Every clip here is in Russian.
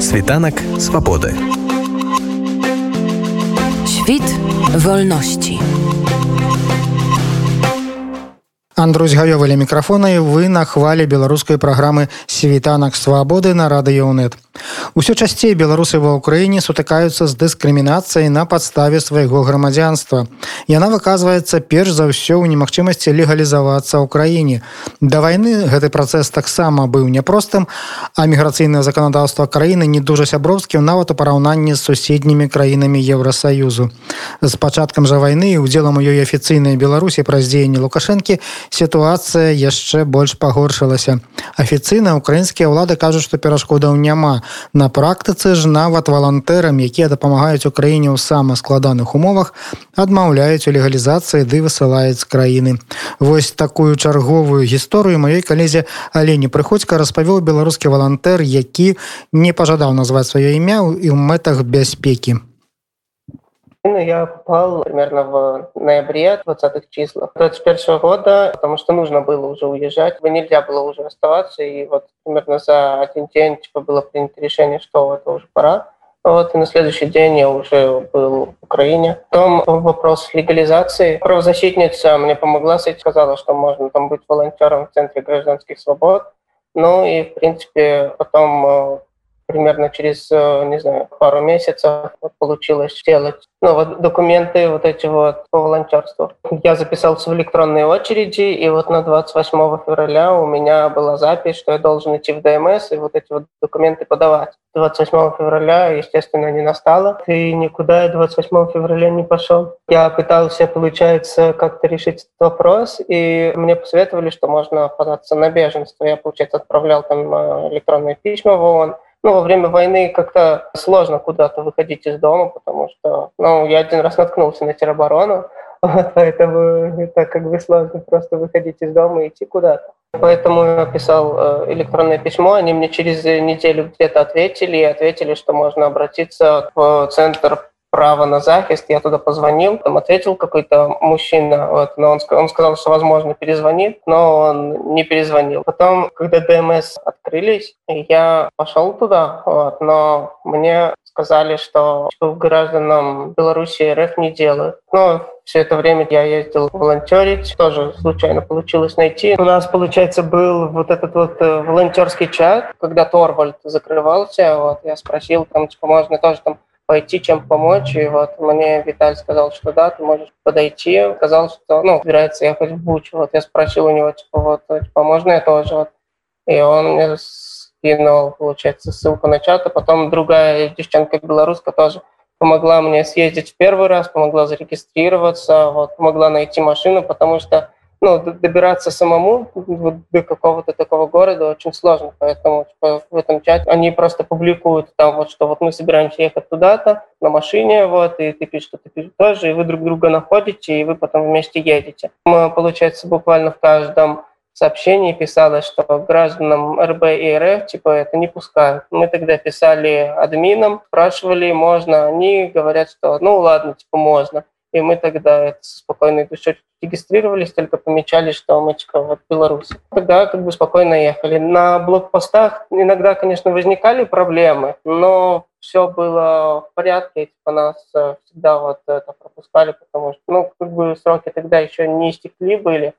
Світанак свабоды. Świt wolności. Андрусь гаёвы ля мікрафона і вы на хвалі беларускай праграмы світанак свабоды на радыёнет. Усё часцей беларусы ва ўкраіне сутыкаюцца з дыскрымінацыяй на падставе свайго грамадзянства. Яна выказваецца перш за ўсё ў немагчымасці легалізавацца ў краіне. Да вайны гэты працэс таксама быў няпростым, а міграцыйнае заканадаўства краіны не дужа сяброўскім нават у параўнанні з суседнімі краінамі Еўросаюзу. З пачаткам жа вайны і удзелам у ёй афіцыйнай Беларусі праз дзеянні лукашэнкі сітуацыя яшчэ больш пагоршылася. Афіцыйна украінскія ўлады кажуць, што перашкодаў няма. На практыцы ж нават валантэрам, якія дапамагаюць у краіне ў сама складаных умовах, адмаўляюць у легалізацыі ды высылаюць з краіны. Вось такую чарговую гісторыю маёй калезе Алені прыходзька распавёў беларускі валантэр, які не пажадаў назваць сваё імя і ў мэтах бяспекі. Я попал примерно в ноябре 20-х числах 21 года, потому что нужно было уже уезжать. Нельзя было уже оставаться. И вот примерно за один день типа, было принято решение, что это уже пора. Вот, и на следующий день я уже был в Украине. Потом вопрос легализации. Правозащитница мне помогла с этим, сказала, что можно там быть волонтером в Центре гражданских свобод. Ну и, в принципе, потом э, примерно через, э, не знаю, пару месяцев вот получилось сделать ну, вот документы вот эти вот по волонтерству. Я записался в электронные очереди, и вот на 28 февраля у меня была запись, что я должен идти в ДМС и вот эти вот документы подавать. 28 февраля, естественно, не настало, и никуда я 28 февраля не пошел. Я пытался, получается, как-то решить этот вопрос, и мне посоветовали, что можно податься на беженство. Я, получается, отправлял там э, электронные письма в ООН, ну, во время войны как-то сложно куда-то выходить из дома, потому что, ну, я один раз наткнулся на тероборону, вот, поэтому это как бы сложно просто выходить из дома и идти куда-то. Поэтому я писал э, электронное письмо, они мне через неделю где-то ответили, и ответили, что можно обратиться в центр право на захист. Я туда позвонил, там ответил какой-то мужчина, вот, но он, он сказал, что, возможно, перезвонит, но он не перезвонил. Потом, когда ДМС открылись, я пошел туда, вот, но мне сказали, что гражданам Беларуси РФ не делают. Но все это время я ездил волонтерить, тоже случайно получилось найти. У нас, получается, был вот этот вот э, волонтерский чат, когда Торвальд закрывался, вот, я спросил, там, типа, можно тоже там пойти, чем помочь. И вот мне Виталий сказал, что да, ты можешь подойти. Сказал, что, ну, собирается ехать в Бучу. Вот я спросил у него, типа, вот, типа, можно я тоже? Вот. И он мне скинул, получается, ссылку на чат, а потом другая девчонка белоруска тоже помогла мне съездить в первый раз, помогла зарегистрироваться, вот, помогла найти машину, потому что ну, добираться самому вот, до какого-то такого города очень сложно, поэтому типа, в этом чате они просто публикуют там вот, что вот мы собираемся ехать туда-то на машине, вот, и ты пишешь, что ты пишешь тоже, и вы друг друга находите, и вы потом вместе едете. Мы, получается, буквально в каждом сообщении писалось, что гражданам РБ и РФ типа это не пускают. Мы тогда писали админам, спрашивали, можно, они говорят, что ну ладно, типа можно. И мы тогда это спокойно душой регистрировались, только помечали, что мы типа, вот Беларусь. Тогда как бы спокойно ехали. На блокпостах иногда, конечно, возникали проблемы, но все было в порядке, типа нас э, всегда вот это пропускали, потому что, ну, как бы сроки тогда еще не истекли были.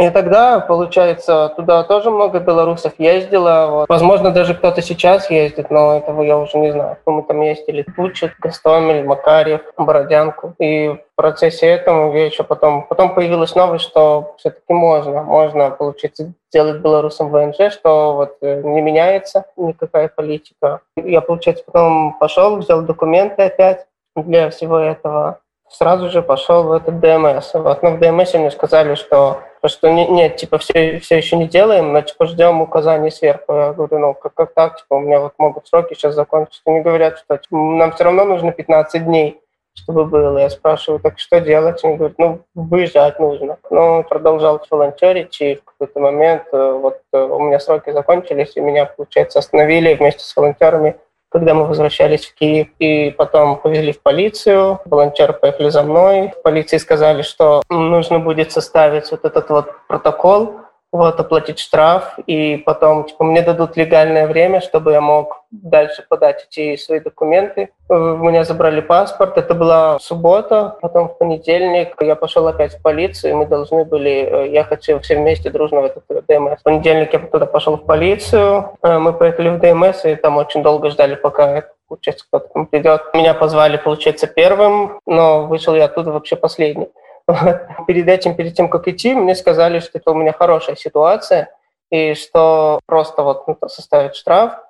И тогда, получается, туда тоже много белорусов ездило. Вот. Возможно, даже кто-то сейчас ездит, но этого я уже не знаю. Мы там ездили Тучек, Гастомель, Макарьев, Бородянку. И в процессе этого еще потом... Потом появилась новость, что все-таки можно. Можно, получается, сделать белорусам ВНЖ, что вот э, не меняется никакая политика. Я, получается, потом пошел, взял документы опять для всего этого сразу же пошел в этот ДМС. Вот. Но в ДМС мне сказали, что, что не, нет, типа, все, все еще не делаем, но типа ждем указаний сверху. Я говорю, ну как, как так, типа, у меня вот могут сроки сейчас закончиться. Они говорят, что типа, нам все равно нужно 15 дней чтобы было. Я спрашиваю, так что делать? Он говорит, ну, выезжать нужно. Ну, продолжал волонтерить, и в какой-то момент э, вот э, у меня сроки закончились, и меня, получается, остановили вместе с волонтерами когда мы возвращались в Киев, и потом повезли в полицию, волонтеры поехали за мной. В полиции сказали, что нужно будет составить вот этот вот протокол вот, оплатить штраф, и потом, типа, мне дадут легальное время, чтобы я мог дальше подать эти свои документы. У меня забрали паспорт, это была суббота, потом в понедельник я пошел опять в полицию, мы должны были э, ехать все вместе дружно в этот ДМС. В понедельник я туда пошел в полицию, э, мы поехали в ДМС, и там очень долго ждали, пока получается, кто-то придет. Меня позвали, получается, первым, но вышел я оттуда вообще последний. Перед этим, перед тем, как идти, мне сказали, что это у меня хорошая ситуация, и что просто вот ну, составить штраф,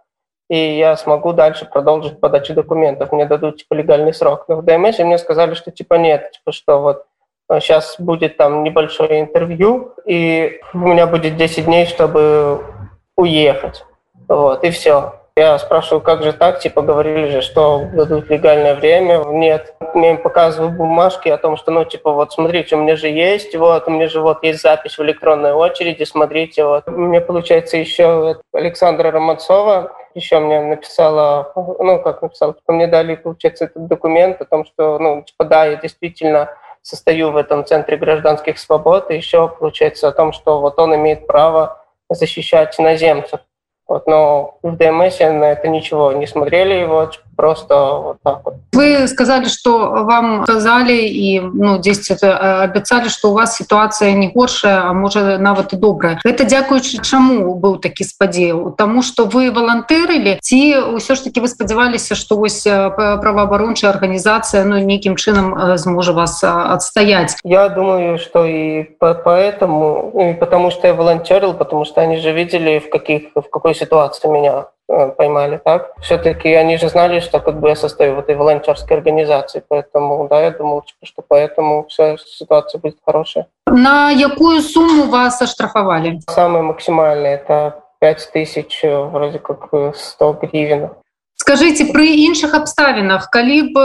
и я смогу дальше продолжить подачу документов. Мне дадут типа легальный срок. Но в ДМС мне сказали, что типа нет, типа что вот сейчас будет там небольшое интервью, и у меня будет 10 дней, чтобы уехать. Вот, и все. Я спрашиваю, как же так? Типа говорили же, что дадут легальное время. Нет. Мне показывают бумажки о том, что, ну, типа, вот смотрите, у меня же есть, вот, у меня же вот есть запись в электронной очереди, смотрите, вот. Мне, получается, еще Александра Романцова еще мне написала, ну, как написала, типа, мне дали, получается, этот документ о том, что, ну, типа, да, я действительно состою в этом центре гражданских свобод, и еще, получается, о том, что вот он имеет право защищать иноземцев. Вот, но в ДМС на это ничего не смотрели, вот просто вот так вот. Вы сказали, что вам сказали и ну, 10 это обяцалі, што у вас сітуацыя не горшая, а можа нават і добрая. Гэта дзякуючы чаму быў такі спадзеў, Таму што вы валантэрылі ці ўсё ж таки вы спадзяваліся, што вось праваабарончая арганізацыя ну, нейкім чынам зможа вас отстаять. Я думаю, что и поэтому, и потому что я волонтерил, потому что они же видели, в, каких, в какой ситуации меня э, поймали, так? Все-таки они же знали, что как бы я состою в этой волонтерской организации, поэтому, да, я думал, типа, что поэтому вся ситуация будет хорошая. На какую сумму вас оштрафовали? Самое максимальное, это 5 тысяч, э, вроде как 100 э, гривен. скажите пры іншых абставінах калі б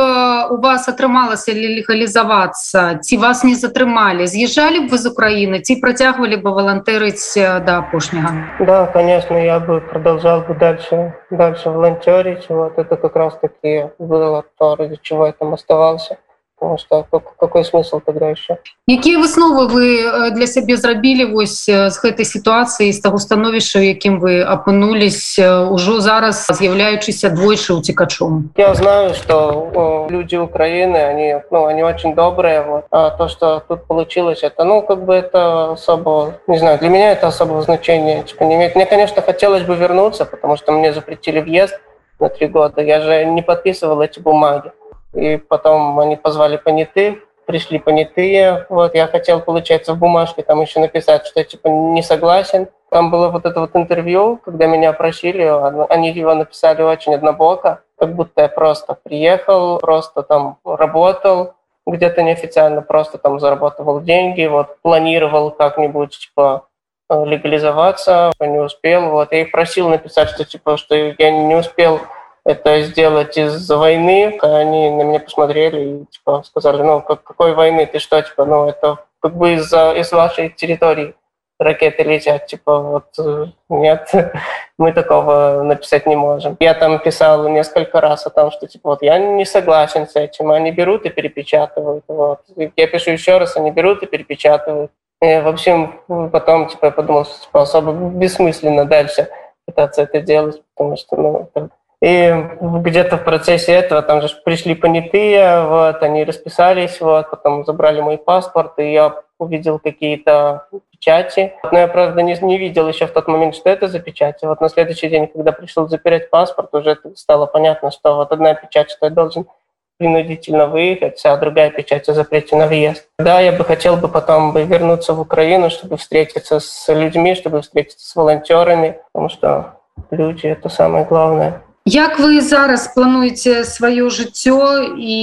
у вас атрымалася легалізавацца ці вас не затрымалі з'язджалі б вы з Украіны ці працягвалі бы валантэрыць да апошняга да конечно я бы продолжал бы дальше дальше волонтерить вот это как раз таки было то ради чего я там оставался потому что какой смысл тогда еще якія высновы вы э, для сябе зрабілі вось з э, гэтай сітуацыі з таго становішча якім вы апынулись ўжо э, зараз з'яўляючыся двойчы уцікачом я знаю что люди украины они ну они очень добрые вот а то что тут получилось это ну как бы это особо не знаю для меня это особого значения типа, не имеет мне конечно хотелось бы вернуться потому что мне запретили въезд на три года я же не подписывал эти бумаги и потом они позвали понятых, пришли понятые, вот, я хотел, получается, в бумажке там еще написать, что, типа, не согласен. Там было вот это вот интервью, когда меня опросили, они его написали очень однобоко, как будто я просто приехал, просто там работал, где-то неофициально просто там зарабатывал деньги, вот, планировал как-нибудь, типа, легализоваться, не успел, вот, я их просил написать, что, типа, что я не успел это сделать из-за войны. Они на меня посмотрели и типа, сказали, ну, как, какой войны, ты что, типа, ну, это как бы из-за из вашей территории ракеты летят, типа, вот, э, нет, мы такого написать не можем. Я там писал несколько раз о том, что, типа, вот, я не согласен с этим, они берут и перепечатывают, вот. Я пишу еще раз, они берут и перепечатывают. И, в общем, потом, типа, я подумал, что, типа, особо бессмысленно дальше пытаться это делать, потому что, ну, это и где-то в процессе этого там же пришли понятые, вот, они расписались, вот, потом забрали мой паспорт, и я увидел какие-то печати. Но я, правда, не, не видел еще в тот момент, что это за печати. Вот на следующий день, когда пришел запирать паспорт, уже стало понятно, что вот одна печать, что я должен принудительно выехать, а другая печать о запрете на въезд. Да, я бы хотел бы потом бы вернуться в Украину, чтобы встретиться с людьми, чтобы встретиться с волонтерами, потому что люди — это самое главное. Як вы зараз плануеце сваё жыццё і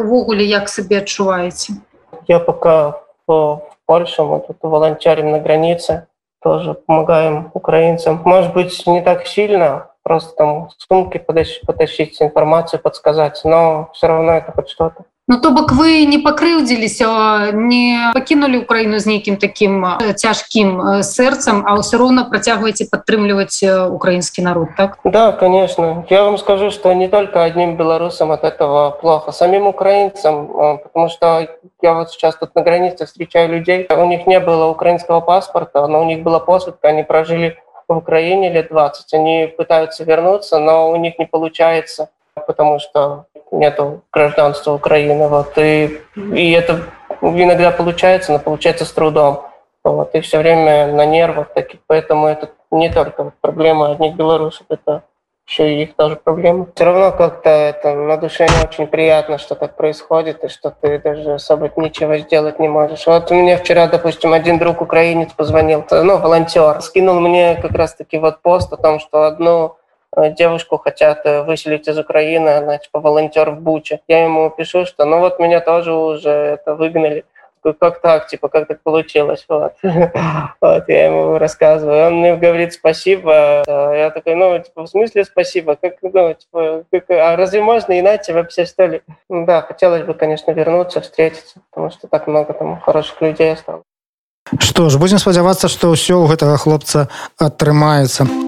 ўвогуле як сабе адчуваеце? Я пока в Польше, мы тут волонтерим на границе, тоже помогаем украинцам. Может быть, не так сильно, просто там сумки потащить, потащить информацию, подсказать, но все равно это хоть что-то. Ну то бок вы не пакрыўдзіліся не пакінулі ўкраіну з нейкім таким цяжкім сэрцам а ўсё роўна працягваеце падтрымліваць украінскі народ так да конечно я вам скажу что не только одним белорусам от этого плохо самим украинцам потому что я вот сейчас тут на границе встречаю людей у них не было украинского паспорта но у них была посадка они прожили в Украине лет 20 они пытаются вернуться но у них не получается потому что нету гражданства Украины. Вот, и, и это иногда получается, но получается с трудом. Вот, и все время на нервах таких. Поэтому это не только проблема одних белорусов, это еще и их тоже проблема. Все равно как-то это на душе не очень приятно, что так происходит, и что ты даже особо ничего сделать не можешь. Вот мне вчера, допустим, один друг украинец позвонил, ну, волонтер, скинул мне как раз-таки вот пост о том, что одну девушку хотят э, выселить из Украины, она типа волонтер в Буче. Я ему пишу, что ну вот меня тоже уже это выгнали. Как так, типа, как так получилось? Вот. вот, я ему рассказываю. Он мне говорит спасибо. Я такой, ну, типа, в смысле спасибо? Как, ну, типа, как, а разве можно иначе вообще, что ли? Ну, да, хотелось бы, конечно, вернуться, встретиться, потому что так много там хороших людей осталось. Што ж будзем спадзявацца, што ўсё ў гэтага хлопца атрымаецца.